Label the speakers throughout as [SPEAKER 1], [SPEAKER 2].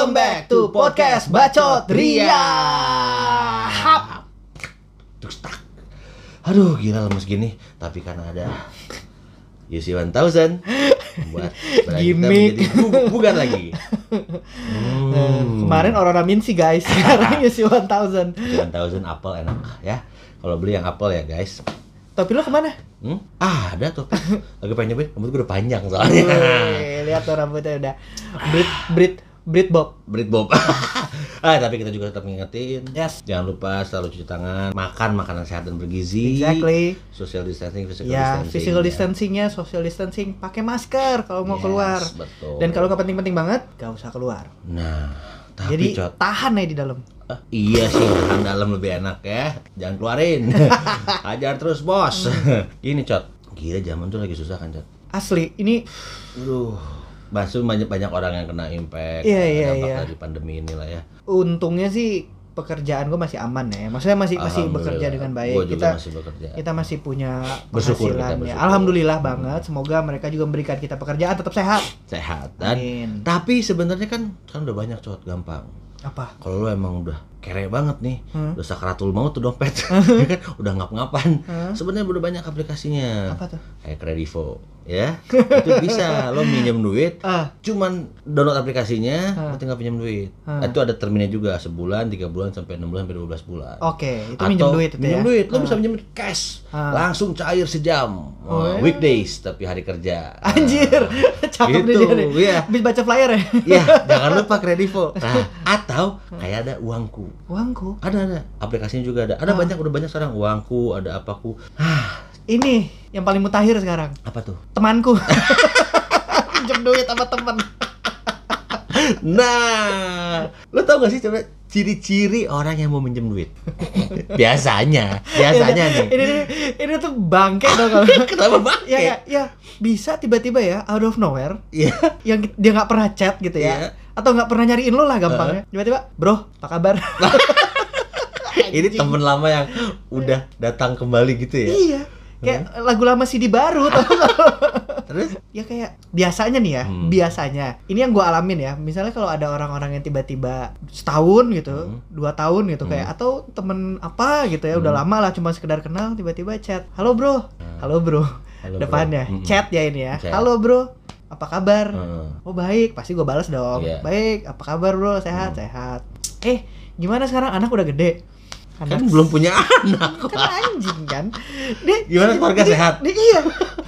[SPEAKER 1] Welcome back to podcast Bacot Ria. Hap.
[SPEAKER 2] Aduh gila lemes gini Tapi karena ada UC 1000 Buat menjadi bu- bugar lagi hmm.
[SPEAKER 1] Kemarin Aurora Min sih guys, sekarang UC 1000.
[SPEAKER 2] 1000 apel enak ya Kalau beli yang apel ya guys
[SPEAKER 1] Topi lo ke mana?
[SPEAKER 2] hmm? Ah ada tuh Lagi pengen nyobain Rambut gue udah panjang soalnya
[SPEAKER 1] Wih, lihat tuh rambutnya udah Brit Brit Brit Bob.
[SPEAKER 2] Brit Bob ah, Tapi kita juga tetap ngingetin
[SPEAKER 1] Yes.
[SPEAKER 2] Jangan lupa selalu cuci tangan Makan makanan sehat dan bergizi
[SPEAKER 1] Exactly.
[SPEAKER 2] Social distancing Physical
[SPEAKER 1] Ya,
[SPEAKER 2] distancing
[SPEAKER 1] physical
[SPEAKER 2] ya.
[SPEAKER 1] distancingnya, social distancing, pakai masker kalau mau
[SPEAKER 2] Yes,
[SPEAKER 1] keluar.
[SPEAKER 2] betul.
[SPEAKER 1] Dan kalau nggak penting-penting banget, gak usah keluar.
[SPEAKER 2] Nah Tapi
[SPEAKER 1] Jadi
[SPEAKER 2] Cot
[SPEAKER 1] tahan ya di dalam.
[SPEAKER 2] Ah, iya sih, tahan dalam lebih enak ya. Jangan keluarin. Ajar terus, Bos. Gini, Cot. Gila zaman tuh lagi susah kan, Cot.
[SPEAKER 1] Asli, ini
[SPEAKER 2] Aduh. Masih banyak banyak orang yang kena impact
[SPEAKER 1] Iya, iya,
[SPEAKER 2] dampak
[SPEAKER 1] iya.
[SPEAKER 2] dari pandemi inilah ya.
[SPEAKER 1] untungnya sih pekerjaan gue masih aman ya. Maksudnya masih masih bekerja dengan baik.
[SPEAKER 2] Gua juga
[SPEAKER 1] kita
[SPEAKER 2] masih bekerja.
[SPEAKER 1] kita masih punya
[SPEAKER 2] Bersyukur kita,
[SPEAKER 1] ya.
[SPEAKER 2] bersyukur.
[SPEAKER 1] Alhamdulillah banget. Semoga mereka juga memberikan kita pekerjaan tetap sehat.
[SPEAKER 2] Sehat dan
[SPEAKER 1] Amin.
[SPEAKER 2] tapi sebenarnya kan kan udah banyak Cot, gampang.
[SPEAKER 1] Apa?
[SPEAKER 2] Kalau lu emang udah kere banget nih,
[SPEAKER 1] Hmm.
[SPEAKER 2] udah sakratul maut tuh dompet, ya kan udah ngap-ngapan.
[SPEAKER 1] Hmm.
[SPEAKER 2] Sebenarnya udah banyak aplikasinya.
[SPEAKER 1] Apa tuh?
[SPEAKER 2] Kayak Kredivo, ya. itu bisa lo minjem duit,
[SPEAKER 1] Ah,
[SPEAKER 2] cuman download aplikasinya,
[SPEAKER 1] Hmm.
[SPEAKER 2] lo tinggal pinjam duit.
[SPEAKER 1] Hmm.
[SPEAKER 2] Itu ada terminnya juga, sebulan, tiga bulan, sampai enam bulan, sampai 12 bulan.
[SPEAKER 1] oke. Itu minjem duit itu
[SPEAKER 2] minjem
[SPEAKER 1] ya.
[SPEAKER 2] duit, lo
[SPEAKER 1] Ah.
[SPEAKER 2] bisa minjem cash,
[SPEAKER 1] Hmm.
[SPEAKER 2] langsung cair sejam.
[SPEAKER 1] Oh, ya?
[SPEAKER 2] Weekdays, tapi hari kerja.
[SPEAKER 1] Anjir, cakep
[SPEAKER 2] Gitu,
[SPEAKER 1] nih dia nih.
[SPEAKER 2] iya.
[SPEAKER 1] Habis baca flyer ya.
[SPEAKER 2] Ya, jangan lupa Kredivo. Nah, atau kayak ada uangku.
[SPEAKER 1] Uangku.
[SPEAKER 2] Ada ada, aplikasinya juga ada. Ada
[SPEAKER 1] Ah.
[SPEAKER 2] banyak, udah banyak sekarang uangku, ada apaku. Ah,
[SPEAKER 1] Ini yang paling mutakhir sekarang.
[SPEAKER 2] apa tuh?
[SPEAKER 1] Temanku. Minjem duit sama temen.
[SPEAKER 2] Nah, lo tau gak sih coba ciri-ciri orang yang mau minjem duit? biasanya, biasanya nih.
[SPEAKER 1] Ini, ini, ini tuh bangke dong kalau.
[SPEAKER 2] Kenapa bangke?
[SPEAKER 1] Ya, ya, ya, bisa tiba-tiba ya out of nowhere
[SPEAKER 2] Iya.
[SPEAKER 1] yang dia nggak pernah chat gitu ya
[SPEAKER 2] Iya.
[SPEAKER 1] Atau nggak pernah nyariin lo lah gampangnya tiba-tiba bro apa kabar
[SPEAKER 2] Ini temen lama yang udah datang kembali gitu ya.
[SPEAKER 1] iya kayak lagu lama CD baru tau?
[SPEAKER 2] Terus?
[SPEAKER 1] ya kayak biasanya nih ya
[SPEAKER 2] Hmm.
[SPEAKER 1] biasanya ini yang gue alamin ya misalnya kalau ada orang-orang yang tiba-tiba setahun gitu
[SPEAKER 2] Hmm.
[SPEAKER 1] dua tahun gitu kayak atau temen apa gitu ya udah lama lah cuma sekedar kenal tiba-tiba chat halo bro halo bro
[SPEAKER 2] Hmm. Halo, bro.
[SPEAKER 1] depannya
[SPEAKER 2] Hmm.
[SPEAKER 1] chat ya ini ya
[SPEAKER 2] Chat.
[SPEAKER 1] halo bro apa kabar
[SPEAKER 2] Heeh.
[SPEAKER 1] Oh baik, pasti gue balas dong.
[SPEAKER 2] Iya.
[SPEAKER 1] Baik, apa kabar bro? Sehat, sehat. Eh, gimana sekarang anak udah gede?
[SPEAKER 2] Kan belum punya anak.
[SPEAKER 1] kan anjing kan. Dia,
[SPEAKER 2] Gimana keluarga
[SPEAKER 1] dia-
[SPEAKER 2] sehat?
[SPEAKER 1] dia- iya.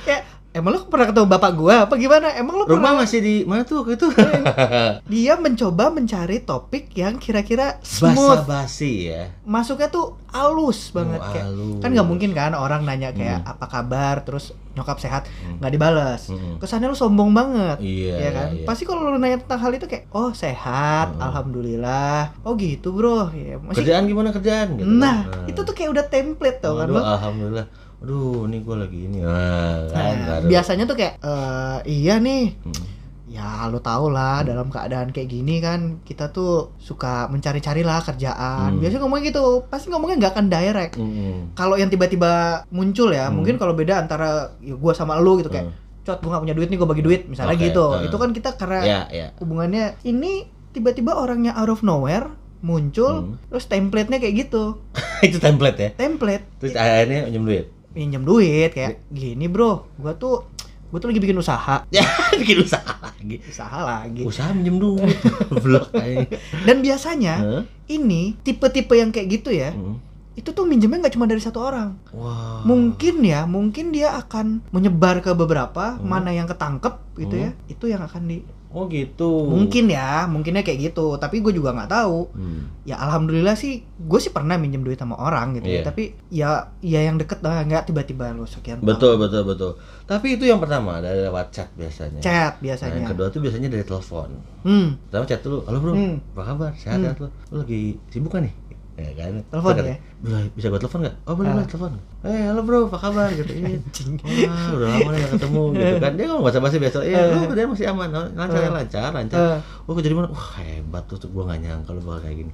[SPEAKER 1] Kayak emang lo pernah ketemu bapak gua apa gimana? Emang lo
[SPEAKER 2] Rumah
[SPEAKER 1] pernah
[SPEAKER 2] masih di mana tuh waktu itu?
[SPEAKER 1] dia mencoba mencari topik yang kira-kira smooth.
[SPEAKER 2] Basa-basi ya.
[SPEAKER 1] Masuknya tuh halus banget
[SPEAKER 2] Oh,
[SPEAKER 1] kayak. Kan nggak mungkin kan orang nanya kayak apa kabar terus nyokap sehat nggak dibales.
[SPEAKER 2] Hmm.
[SPEAKER 1] Kesannya lo sombong banget.
[SPEAKER 2] Iya,
[SPEAKER 1] ya kan?
[SPEAKER 2] iya.
[SPEAKER 1] Pasti kalau lu nanya tentang hal itu kayak, oh sehat, alhamdulillah. Oh gitu bro. Ya, masih.
[SPEAKER 2] Kerjaan gimana kerjaan gitu.
[SPEAKER 1] Nah,
[SPEAKER 2] kan.
[SPEAKER 1] itu tuh kayak udah template tau kan lo.
[SPEAKER 2] alhamdulillah. Aduh, ini gue lagi ini. Nah, kan,
[SPEAKER 1] Nah, biasanya tuh kayak, eh iya nih.
[SPEAKER 2] Hmm.
[SPEAKER 1] Ya lu tau lah dalam keadaan kayak gini kan kita tuh suka mencari-cari lah kerjaan.
[SPEAKER 2] Hmm.
[SPEAKER 1] Biasanya ngomongnya gitu, pasti ngomongnya nggak akan direct.
[SPEAKER 2] Mm-mm.
[SPEAKER 1] Kalau yang tiba-tiba muncul ya,
[SPEAKER 2] Hmm.
[SPEAKER 1] mungkin kalau beda antara ya gua sama lu gitu kayak,
[SPEAKER 2] Hmm.
[SPEAKER 1] cot gua nggak punya duit nih gua bagi duit misalnya
[SPEAKER 2] Oke,
[SPEAKER 1] gitu.
[SPEAKER 2] hmm.
[SPEAKER 1] Itu kan kita karena
[SPEAKER 2] Ya, ya.
[SPEAKER 1] hubungannya ini tiba-tiba orangnya out of nowhere muncul
[SPEAKER 2] Hmm.
[SPEAKER 1] terus template-nya kayak gitu
[SPEAKER 2] itu template ya.
[SPEAKER 1] template
[SPEAKER 2] Terus akhirnya minjem duit.
[SPEAKER 1] Pinjam duit kayak gini bro gua tuh gua tuh lagi bikin usaha
[SPEAKER 2] Ya, bikin usaha lagi.
[SPEAKER 1] usaha lagi
[SPEAKER 2] Usaha minjem duit. Blok
[SPEAKER 1] dan biasanya
[SPEAKER 2] Hah?
[SPEAKER 1] ini tipe-tipe yang kayak gitu ya
[SPEAKER 2] Hmm.
[SPEAKER 1] itu tuh minjemnya nggak cuma dari satu orang
[SPEAKER 2] Wah.
[SPEAKER 1] mungkin ya mungkin dia akan menyebar ke beberapa
[SPEAKER 2] Hmm.
[SPEAKER 1] mana yang ketangkep gitu ya itu yang akan di
[SPEAKER 2] Oh gitu.
[SPEAKER 1] mungkin ya mungkinnya kayak gitu tapi gue juga nggak tahu
[SPEAKER 2] Hmm.
[SPEAKER 1] ya alhamdulillah sih gue sih pernah minjem duit sama orang gitu ya
[SPEAKER 2] Iya.
[SPEAKER 1] tapi ya ya yang deket lah nggak tiba-tiba lo sekian tahun.
[SPEAKER 2] Betul, betul, betul. Tapi itu yang pertama dari lewat chat biasanya.
[SPEAKER 1] chat
[SPEAKER 2] Nah,
[SPEAKER 1] biasanya
[SPEAKER 2] yang kedua tuh biasanya dari telepon.
[SPEAKER 1] hmm
[SPEAKER 2] Pertama chat dulu, halo bro,
[SPEAKER 1] Hmm.
[SPEAKER 2] apa kabar? Sehat
[SPEAKER 1] Hmm.
[SPEAKER 2] sehat lo? Lo lagi sibuk kan nih? Ya kan?
[SPEAKER 1] Telepon ya?
[SPEAKER 2] Bisa, bisa gue telepon nggak? Oh boleh
[SPEAKER 1] Ah.
[SPEAKER 2] boleh telepon. Eh halo bro, apa kabar? Gitu. Iya. Wah udah lama nih gak ketemu gitu kan. Dia ngomong bahasa basi biasa. Iya,
[SPEAKER 1] Eh.
[SPEAKER 2] lu kerjaan masih aman, lancar
[SPEAKER 1] Eh.
[SPEAKER 2] lancar, lancar. Oh kerja di mana? Wah hebat tuh, tuh gue gak nyangka lu bakal kayak gini.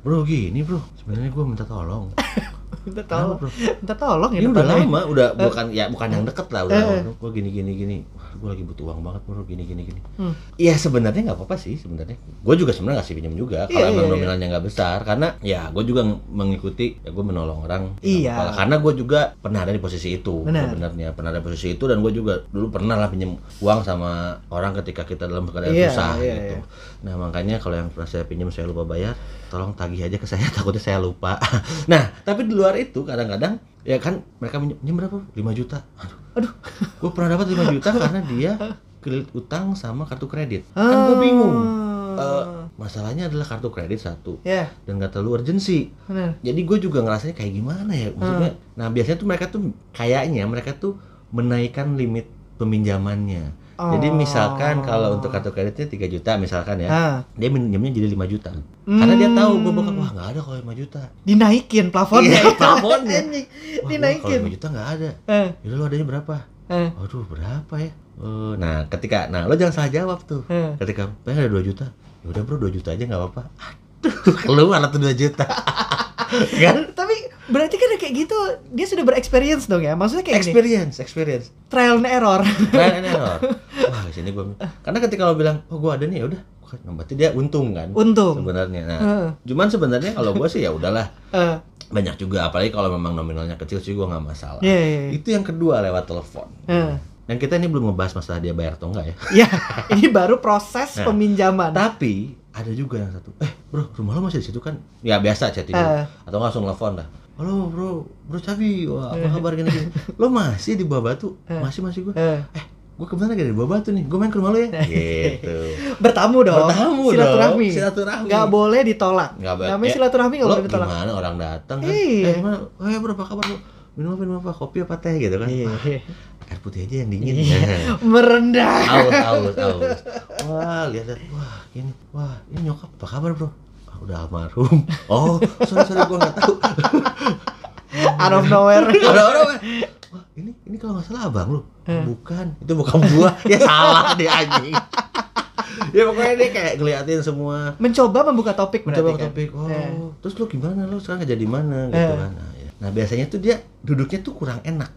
[SPEAKER 2] Bro gini bro, sebenarnya gue minta tolong.
[SPEAKER 1] minta tolong
[SPEAKER 2] bro?
[SPEAKER 1] minta tolong ya
[SPEAKER 2] Ini udah lama, udah bukan ya bukan yang deket lah, udah
[SPEAKER 1] Eh.
[SPEAKER 2] Gue gini gini gini. Wah, gue lagi butuh uang banget bro gini gini gini
[SPEAKER 1] Hmm.
[SPEAKER 2] Iya sebenarnya nggak apa-apa sih sebenarnya. Gue juga sebenarnya ngasih pinjam juga kalau
[SPEAKER 1] Iya,
[SPEAKER 2] emang
[SPEAKER 1] iya, iya.
[SPEAKER 2] nominalnya nggak besar karena ya gue juga ng- mengikuti ya gue menolong orang. ya
[SPEAKER 1] Iya.
[SPEAKER 2] apa-apa. Karena gue juga pernah ada di posisi itu
[SPEAKER 1] Benar.
[SPEAKER 2] sebenarnya pernah ada di posisi itu dan gue juga dulu pernah lah pinjam uang sama orang ketika kita dalam keadaan
[SPEAKER 1] Iya,
[SPEAKER 2] susah
[SPEAKER 1] iya,
[SPEAKER 2] gitu.
[SPEAKER 1] iya.
[SPEAKER 2] Nah makanya kalau yang pernah saya pinjam saya lupa bayar, tolong tagih aja ke saya takutnya saya lupa. nah tapi di luar itu kadang-kadang ya kan mereka pinjam berapa? 5 juta. Aduh.
[SPEAKER 1] Aduh.
[SPEAKER 2] Gue pernah dapat 5 juta karena dia kredit utang sama kartu kredit. Kan gue bingung. Eh, masalahnya adalah kartu kredit satu
[SPEAKER 1] Ya,
[SPEAKER 2] dan nggak terlalu urgensi. Jadi gue juga ngerasanya kayak gimana ya maksudnya. Nah biasanya tuh mereka tuh kayaknya mereka tuh menaikkan limit peminjamannya. Jadi misalkan kalau untuk kartu kreditnya 3 juta misalkan ya,
[SPEAKER 1] Ah,
[SPEAKER 2] dia minjemnya jadi 5 juta. Karena dia tahu gue bakal wah nggak ada kalau 5 juta.
[SPEAKER 1] dinaikin plafonnya.
[SPEAKER 2] Iya, plafonnya. Wah,
[SPEAKER 1] dinaikin.
[SPEAKER 2] kalau 5 juta nggak ada.
[SPEAKER 1] Eh,
[SPEAKER 2] Yaudah lu adanya berapa?
[SPEAKER 1] eh,
[SPEAKER 2] Waduh berapa ya? Oh, nah ketika, nah lo jangan salah jawab tuh.
[SPEAKER 1] eh.
[SPEAKER 2] Ketika pengen ada 2 juta, ya udah bro 2 juta aja nggak apa-apa. Aduh, keluar tuh 2 juta. kan?
[SPEAKER 1] Tapi berarti kan kayak gitu dia sudah berexperience dong ya. Maksudnya kayak gini,
[SPEAKER 2] Experience, experience.
[SPEAKER 1] trial and error.
[SPEAKER 2] Trial and error. Wah, di sini gua karena ketika lo bilang, "Oh, gua ada nih, ya udah." Berarti dia untung kan?
[SPEAKER 1] Untung.
[SPEAKER 2] Sebenarnya. Nah,
[SPEAKER 1] Heeh.
[SPEAKER 2] cuman sebenarnya kalau gua sih ya udahlah.
[SPEAKER 1] Eh,
[SPEAKER 2] Banyak juga apalagi kalau memang nominalnya kecil sih gua nggak masalah.
[SPEAKER 1] Iya, iya, iya.
[SPEAKER 2] Itu yang kedua lewat telepon.
[SPEAKER 1] eh.
[SPEAKER 2] Dan kita ini belum ngebahas masalah dia bayar atau enggak ya.
[SPEAKER 1] Ya, ini baru proses
[SPEAKER 2] Nah,
[SPEAKER 1] peminjaman.
[SPEAKER 2] Tapi ada juga yang satu, eh bro rumah lo masih di situ kan? Ya biasa chatting dulu.
[SPEAKER 1] Eh.
[SPEAKER 2] atau langsung telepon dah. Halo bro, bro Cabi, wah apa
[SPEAKER 1] Eh.
[SPEAKER 2] kabar gini gini? Lo masih di bawah batu?
[SPEAKER 1] Eh.
[SPEAKER 2] Masih masih gue.
[SPEAKER 1] Eh.
[SPEAKER 2] Eh, gue kebetulan lagi di bawah batu nih. Gue main ke rumah lo ya. gitu.
[SPEAKER 1] Bertamu dong.
[SPEAKER 2] Bertamu
[SPEAKER 1] silaturahmi.
[SPEAKER 2] dong, silaturahmi.
[SPEAKER 1] Nggak boleh ditolak.
[SPEAKER 2] Nggak ba-
[SPEAKER 1] Namanya
[SPEAKER 2] ya,
[SPEAKER 1] silaturahmi
[SPEAKER 2] Lo
[SPEAKER 1] boleh ditolak.
[SPEAKER 2] gimana orang datang kan?
[SPEAKER 1] Iya.
[SPEAKER 2] Eh gimana? Ya bro apa kabar bro? Minum apa minum apa? Kopi apa teh gitu kan?
[SPEAKER 1] Iya.
[SPEAKER 2] Air putih aja yang dingin.
[SPEAKER 1] Iya. Merendah.
[SPEAKER 2] aus aus aus wah lihat lihat wah ini wah ini nyokap apa kabar bro ah, udah almarhum oh sorry sorry gua nggak tahu
[SPEAKER 1] Out of nowhere.
[SPEAKER 2] ada orang wah ini ini kalau nggak salah abang lu
[SPEAKER 1] Eh.
[SPEAKER 2] bukan itu bukan gua ya salah dia anjing ya pokoknya dia kayak ngeliatin semua
[SPEAKER 1] Mencoba membuka topik berarti
[SPEAKER 2] mencoba
[SPEAKER 1] kan.
[SPEAKER 2] topik oh
[SPEAKER 1] Eh.
[SPEAKER 2] terus lu gimana lu sekarang kerja di mana gitu
[SPEAKER 1] Eh.
[SPEAKER 2] kan nah, ya. nah biasanya tuh dia duduknya tuh kurang enak.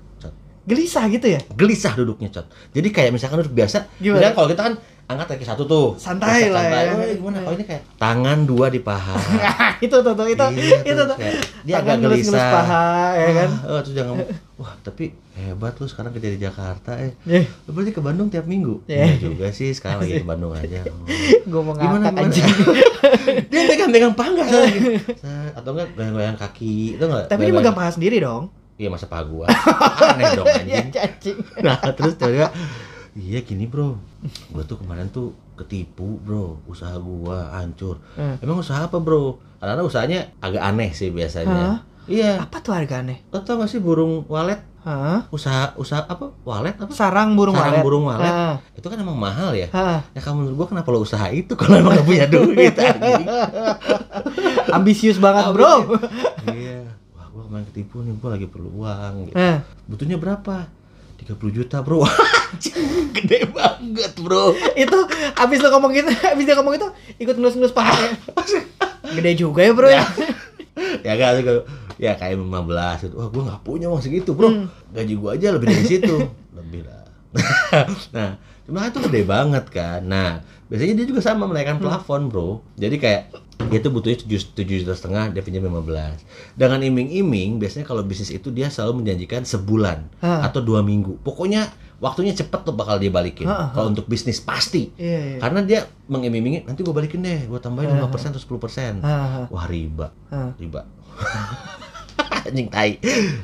[SPEAKER 1] Gelisah gitu ya?
[SPEAKER 2] gelisah duduknya cot jadi kayak misalkan duduk biasa
[SPEAKER 1] Gimana?
[SPEAKER 2] kalau kita kan angkat kaki satu tuh
[SPEAKER 1] Santai
[SPEAKER 2] Biasa
[SPEAKER 1] lah
[SPEAKER 2] santai.
[SPEAKER 1] ya.
[SPEAKER 2] oh, gimana oh ini kayak tangan dua di paha
[SPEAKER 1] itu tuh tuh itu
[SPEAKER 2] Iya,
[SPEAKER 1] itu
[SPEAKER 2] tuh,
[SPEAKER 1] tuh.
[SPEAKER 2] kayak dia
[SPEAKER 1] Tangan
[SPEAKER 2] agak gelisah
[SPEAKER 1] paha ya kan.
[SPEAKER 2] Wah, oh, terus jangan wah tapi hebat lu sekarang kerja di Jakarta eh
[SPEAKER 1] Eh,
[SPEAKER 2] lu berarti ke Bandung tiap minggu
[SPEAKER 1] Iya.
[SPEAKER 2] Iya juga sih sekarang lagi ke Bandung aja Oh.
[SPEAKER 1] Gua mau
[SPEAKER 2] gimana
[SPEAKER 1] ngangkat anjing.
[SPEAKER 2] dia pegang-pegang pangga lagi atau enggak goyang-goyang kaki itu enggak
[SPEAKER 1] Tapi dia megang paha sendiri dong.
[SPEAKER 2] Iya masa paha gua aneh dong
[SPEAKER 1] Iya,
[SPEAKER 2] anjing nah terus tiba-tiba iya gini bro gua tuh kemarin tuh ketipu bro usaha gua hancur
[SPEAKER 1] Eh.
[SPEAKER 2] emang usaha apa bro karena usahanya agak aneh sih biasanya iya
[SPEAKER 1] Apa tuh harga aneh?
[SPEAKER 2] lo tau gak sih burung walet
[SPEAKER 1] Hah?
[SPEAKER 2] usaha usaha apa walet apa
[SPEAKER 1] Sarang burung
[SPEAKER 2] Sarang
[SPEAKER 1] walet.
[SPEAKER 2] burung walet.
[SPEAKER 1] Ah.
[SPEAKER 2] itu kan emang mahal ya
[SPEAKER 1] Ah.
[SPEAKER 2] ya kamu menurut gua kenapa lo usaha itu kalau emang gak punya duit
[SPEAKER 1] Ambisius banget, Bro.
[SPEAKER 2] Wah gua kemarin ketipu nih gua lagi perlu uang gitu.
[SPEAKER 1] Eh,
[SPEAKER 2] butuhnya berapa 30 juta bro gede banget bro
[SPEAKER 1] itu abis lo ngomong gitu, abis dia ngomong itu ikut ngelus-ngelus pahanya. Gede juga ya, Bro ya.
[SPEAKER 2] ya kan juga ya kayak 15 gitu wah gua nggak punya uang segitu bro
[SPEAKER 1] Hmm.
[SPEAKER 2] gaji gua aja lebih dari situ lebih lah nah cuma itu gede banget kan nah biasanya dia juga sama menaikkan
[SPEAKER 1] Hmm.
[SPEAKER 2] plafon bro jadi kayak dia tuh butuhnya 7, 7 juta setengah dia pinjam 15 dengan iming-iming biasanya kalau bisnis itu dia selalu menjanjikan sebulan
[SPEAKER 1] Hah.
[SPEAKER 2] atau dua minggu. Pokoknya waktunya cepet tuh bakal dia balikin. Kalau untuk bisnis pasti.
[SPEAKER 1] Iya, iya.
[SPEAKER 2] karena dia mengiming-imingi nanti gua balikin deh gua tambahin 5% atau 10%
[SPEAKER 1] Ah, ah,
[SPEAKER 2] wah riba. Riba. Anjing tai.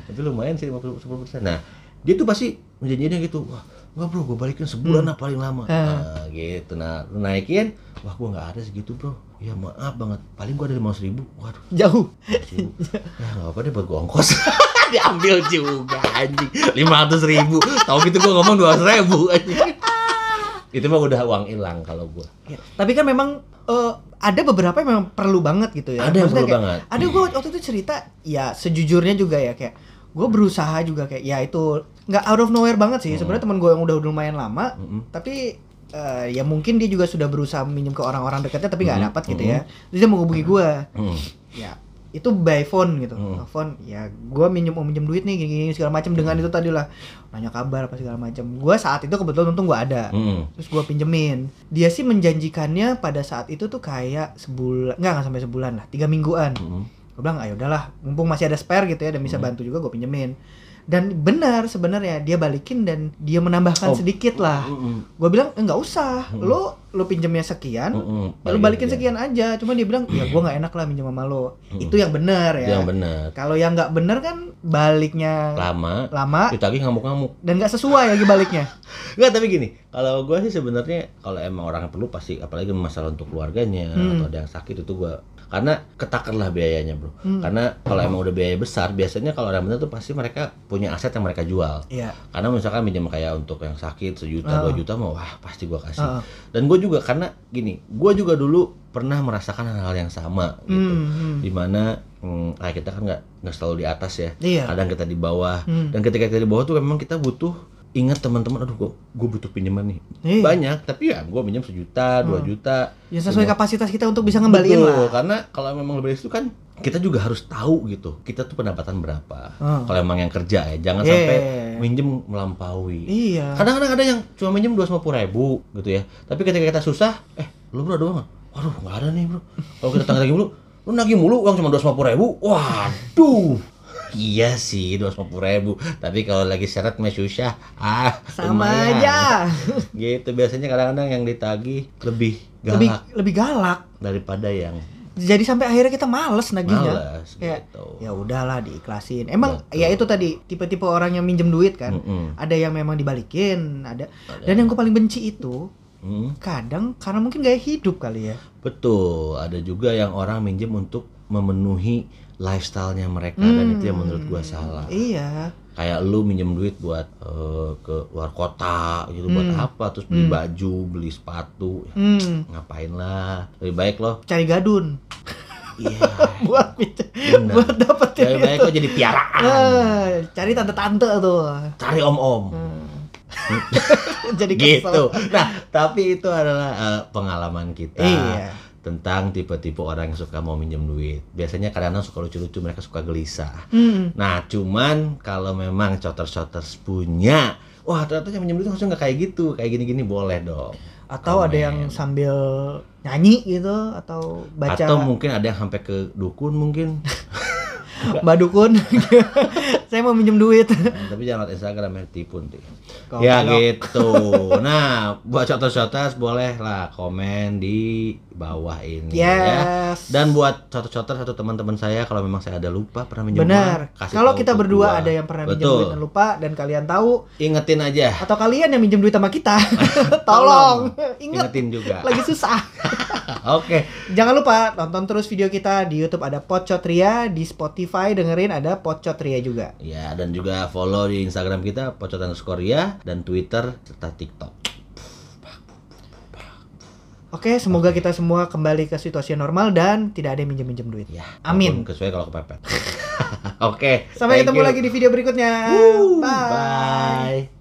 [SPEAKER 2] Tapi lumayan sih 50 10%. nah dia tuh pasti menjanjinya gitu. Wah Enggak bro, gue balikin sebulan lah paling lama.
[SPEAKER 1] Ah.
[SPEAKER 2] Nah gitu, nah naikin Wah gue gak ada segitu bro. Ya maaf banget, paling gue ada 500 ribu. Waduh,
[SPEAKER 1] Jauh.
[SPEAKER 2] 500 ribu. Ya gak apa-apa deh buat gue ongkos. Diambil juga anjing. 500 ribu. Tahu gitu gue ngomong 200 ribu anjing. Itu mah udah uang hilang kalau gue
[SPEAKER 1] Ya, Tapi kan memang eh, ada beberapa yang memang perlu banget gitu ya.
[SPEAKER 2] Ada yang perlu
[SPEAKER 1] kayak-
[SPEAKER 2] banget.
[SPEAKER 1] Ada gue waktu itu cerita, ya sejujurnya juga ya kayak gue berusaha juga kayak ya itu nggak out of nowhere banget sih. Sebenarnya teman gue yang udah lumayan lama,
[SPEAKER 2] Mm-mm.
[SPEAKER 1] tapi eh, ya mungkin dia juga sudah berusaha minjem ke orang-orang dekatnya tapi nggak
[SPEAKER 2] Mhm,
[SPEAKER 1] dapat gitu ya. Terus dia menghubungi gue,
[SPEAKER 2] hmm.
[SPEAKER 1] ya itu by phone gitu
[SPEAKER 2] Hmm.
[SPEAKER 1] telepon ya gue minjem mau minjem duit nih gini, gini segala macam dengan itu tadi lah nanya kabar apa segala macam gue saat itu kebetulan untung gue ada
[SPEAKER 2] Mm.
[SPEAKER 1] terus gue pinjemin dia sih menjanjikannya pada saat itu tuh kayak sebulan nggak nggak sampai sebulan lah tiga mingguan
[SPEAKER 2] Mm.
[SPEAKER 1] gue bilang ayo udahlah mumpung masih ada spare gitu ya dan bisa
[SPEAKER 2] Hmm.
[SPEAKER 1] bantu juga gue pinjemin dan benar sebenarnya dia balikin dan dia menambahkan
[SPEAKER 2] Oh.
[SPEAKER 1] sedikit lah
[SPEAKER 2] Mm.
[SPEAKER 1] gue bilang eh, nggak usah
[SPEAKER 2] Hmm.
[SPEAKER 1] lo lo pinjemnya sekian
[SPEAKER 2] Mm.
[SPEAKER 1] ya lo balikin sekian aja cuma dia bilang ya gue nggak enak lah minjem sama lo
[SPEAKER 2] Hmm.
[SPEAKER 1] itu yang benar ya
[SPEAKER 2] yang benar.
[SPEAKER 1] kalau yang nggak benar kan baliknya
[SPEAKER 2] Lama,
[SPEAKER 1] lama
[SPEAKER 2] ditagih ngamuk-ngamuk.
[SPEAKER 1] dan nggak sesuai lagi baliknya
[SPEAKER 2] Enggak, tapi gini, kalau gue sih sebenarnya kalau emang orang perlu pasti apalagi masalah untuk keluarganya
[SPEAKER 1] Hmm.
[SPEAKER 2] atau ada yang sakit itu gue karena ketakar lah biayanya bro
[SPEAKER 1] Hmm.
[SPEAKER 2] karena kalau emang udah biaya besar biasanya kalau orang bener tuh pasti mereka punya aset yang mereka jual
[SPEAKER 1] iya
[SPEAKER 2] karena misalkan minjem kayak untuk yang sakit sejuta dua juta mau wah pasti gua kasih
[SPEAKER 1] Ah.
[SPEAKER 2] dan gue juga karena gini gue juga dulu pernah merasakan hal-hal yang sama gitu
[SPEAKER 1] Hmm, hmm.
[SPEAKER 2] di mana hmm, kita kan nggak nggak selalu di atas ya
[SPEAKER 1] Iya.
[SPEAKER 2] kadang kita di bawah
[SPEAKER 1] Hmm.
[SPEAKER 2] dan ketika kita di bawah tuh memang kita butuh ingat teman-teman aduh gue gue butuh pinjaman nih
[SPEAKER 1] Iya.
[SPEAKER 2] banyak tapi ya gue minjem sejuta dua
[SPEAKER 1] Hmm.
[SPEAKER 2] juta
[SPEAKER 1] ya sesuai
[SPEAKER 2] Semua.
[SPEAKER 1] kapasitas kita untuk bisa ngembaliin
[SPEAKER 2] Betul,
[SPEAKER 1] lah
[SPEAKER 2] karena kalau memang lebih itu kan kita juga harus tahu gitu kita tuh pendapatan berapa.
[SPEAKER 1] Hmm.
[SPEAKER 2] kalau emang yang kerja ya jangan
[SPEAKER 1] Yeah.
[SPEAKER 2] sampai minjem melampaui.
[SPEAKER 1] Iya.
[SPEAKER 2] Kadang-kadang ada yang cuma minjem dua ratus ribu gitu ya. Tapi ketika kita susah eh lu bro doang? Waduh nggak ada nih bro. Kalau kita tanggal lagi mulu lu nagih mulu uang cuma dua ratus ribu? Waduh. Iya sih, dua ribu. Tapi kalau lagi seret mah susah. Ah,
[SPEAKER 1] sama
[SPEAKER 2] lumayan.
[SPEAKER 1] aja.
[SPEAKER 2] Gitu biasanya kadang-kadang yang ditagih lebih
[SPEAKER 1] lebih
[SPEAKER 2] galak.
[SPEAKER 1] lebih galak.
[SPEAKER 2] Daripada yang
[SPEAKER 1] jadi sampai akhirnya kita males nagihnya
[SPEAKER 2] malas
[SPEAKER 1] Ya,
[SPEAKER 2] gitu.
[SPEAKER 1] ya udahlah diikhlasin emang
[SPEAKER 2] Betul.
[SPEAKER 1] ya itu tadi tipe-tipe orang yang minjem duit kan
[SPEAKER 2] Mm-mm.
[SPEAKER 1] ada yang memang dibalikin ada
[SPEAKER 2] Ada.
[SPEAKER 1] dan yang gue paling benci itu
[SPEAKER 2] Mm,
[SPEAKER 1] kadang karena mungkin gaya hidup kali ya
[SPEAKER 2] betul. Ada juga yang orang minjem untuk memenuhi lifestyle-nya mereka dan itu yang menurut gua salah.
[SPEAKER 1] iya
[SPEAKER 2] Kayak lu minjem duit buat eh, ke luar kota gitu buat
[SPEAKER 1] Hmm.
[SPEAKER 2] apa? Terus beli
[SPEAKER 1] Hmm.
[SPEAKER 2] baju, beli sepatu. Ya,
[SPEAKER 1] hmm,
[SPEAKER 2] ngapain lah? Lebih baik loh.
[SPEAKER 1] cari gadun
[SPEAKER 2] Iya.
[SPEAKER 1] buat
[SPEAKER 2] Benar.
[SPEAKER 1] buat dapetin
[SPEAKER 2] Lebih baik lo jadi piaraan.
[SPEAKER 1] Eh, cari tante-tante tuh
[SPEAKER 2] Cari om-om.
[SPEAKER 1] Hmm. jadi kesel.
[SPEAKER 2] gitu. Nah, tapi itu adalah eh, pengalaman kita
[SPEAKER 1] Iya.
[SPEAKER 2] Tentang tipe-tipe orang yang suka mau minjem duit. Biasanya kadang-kadang suka lucu-lucu, mereka suka gelisah.
[SPEAKER 1] Hmm.
[SPEAKER 2] Nah, cuman kalau memang choters-choters punya, wah ternyata yang minjem duit harusnya nggak kayak gitu, kayak gini-gini boleh dong.
[SPEAKER 1] atau ada
[SPEAKER 2] Komen.
[SPEAKER 1] yang sambil nyanyi gitu atau baca
[SPEAKER 2] Atau mungkin ada yang sampai ke dukun mungkin.
[SPEAKER 1] Mbak Dukun saya mau minjem duit
[SPEAKER 2] Nah, tapi jangan lihat Instagram ya tipu nanti.
[SPEAKER 1] Kok
[SPEAKER 2] ya gitu. Nah, buat choters-choters boleh lah komen di bawah ini ya.
[SPEAKER 1] yes
[SPEAKER 2] Dan buat cotor-cotor satu teman-teman saya kalau memang saya ada lupa pernah minjem
[SPEAKER 1] benar kalau kita berdua
[SPEAKER 2] gua.
[SPEAKER 1] ada yang pernah minjem duit dan lupa dan kalian tahu
[SPEAKER 2] Ingetin aja.
[SPEAKER 1] atau kalian yang minjem duit sama kita tolong ingat
[SPEAKER 2] Ingetin juga.
[SPEAKER 1] lagi susah
[SPEAKER 2] Oke.
[SPEAKER 1] jangan lupa tonton terus video kita di YouTube ada Pocotria di Spotify dengerin ada Pocotria juga
[SPEAKER 2] Ya, dan juga follow di Instagram kita pocot underscore ya dan Twitter serta TikTok.
[SPEAKER 1] Oke, semoga kita semua kembali ke situasi normal dan tidak ada yang minjem-minjem duit.
[SPEAKER 2] Ya.
[SPEAKER 1] Amin.
[SPEAKER 2] Kecuali kalau kepepet. Oke.
[SPEAKER 1] Sampai
[SPEAKER 2] thank
[SPEAKER 1] ketemu
[SPEAKER 2] you.
[SPEAKER 1] lagi di video berikutnya.
[SPEAKER 2] Woo,
[SPEAKER 1] Bye.
[SPEAKER 2] Bye.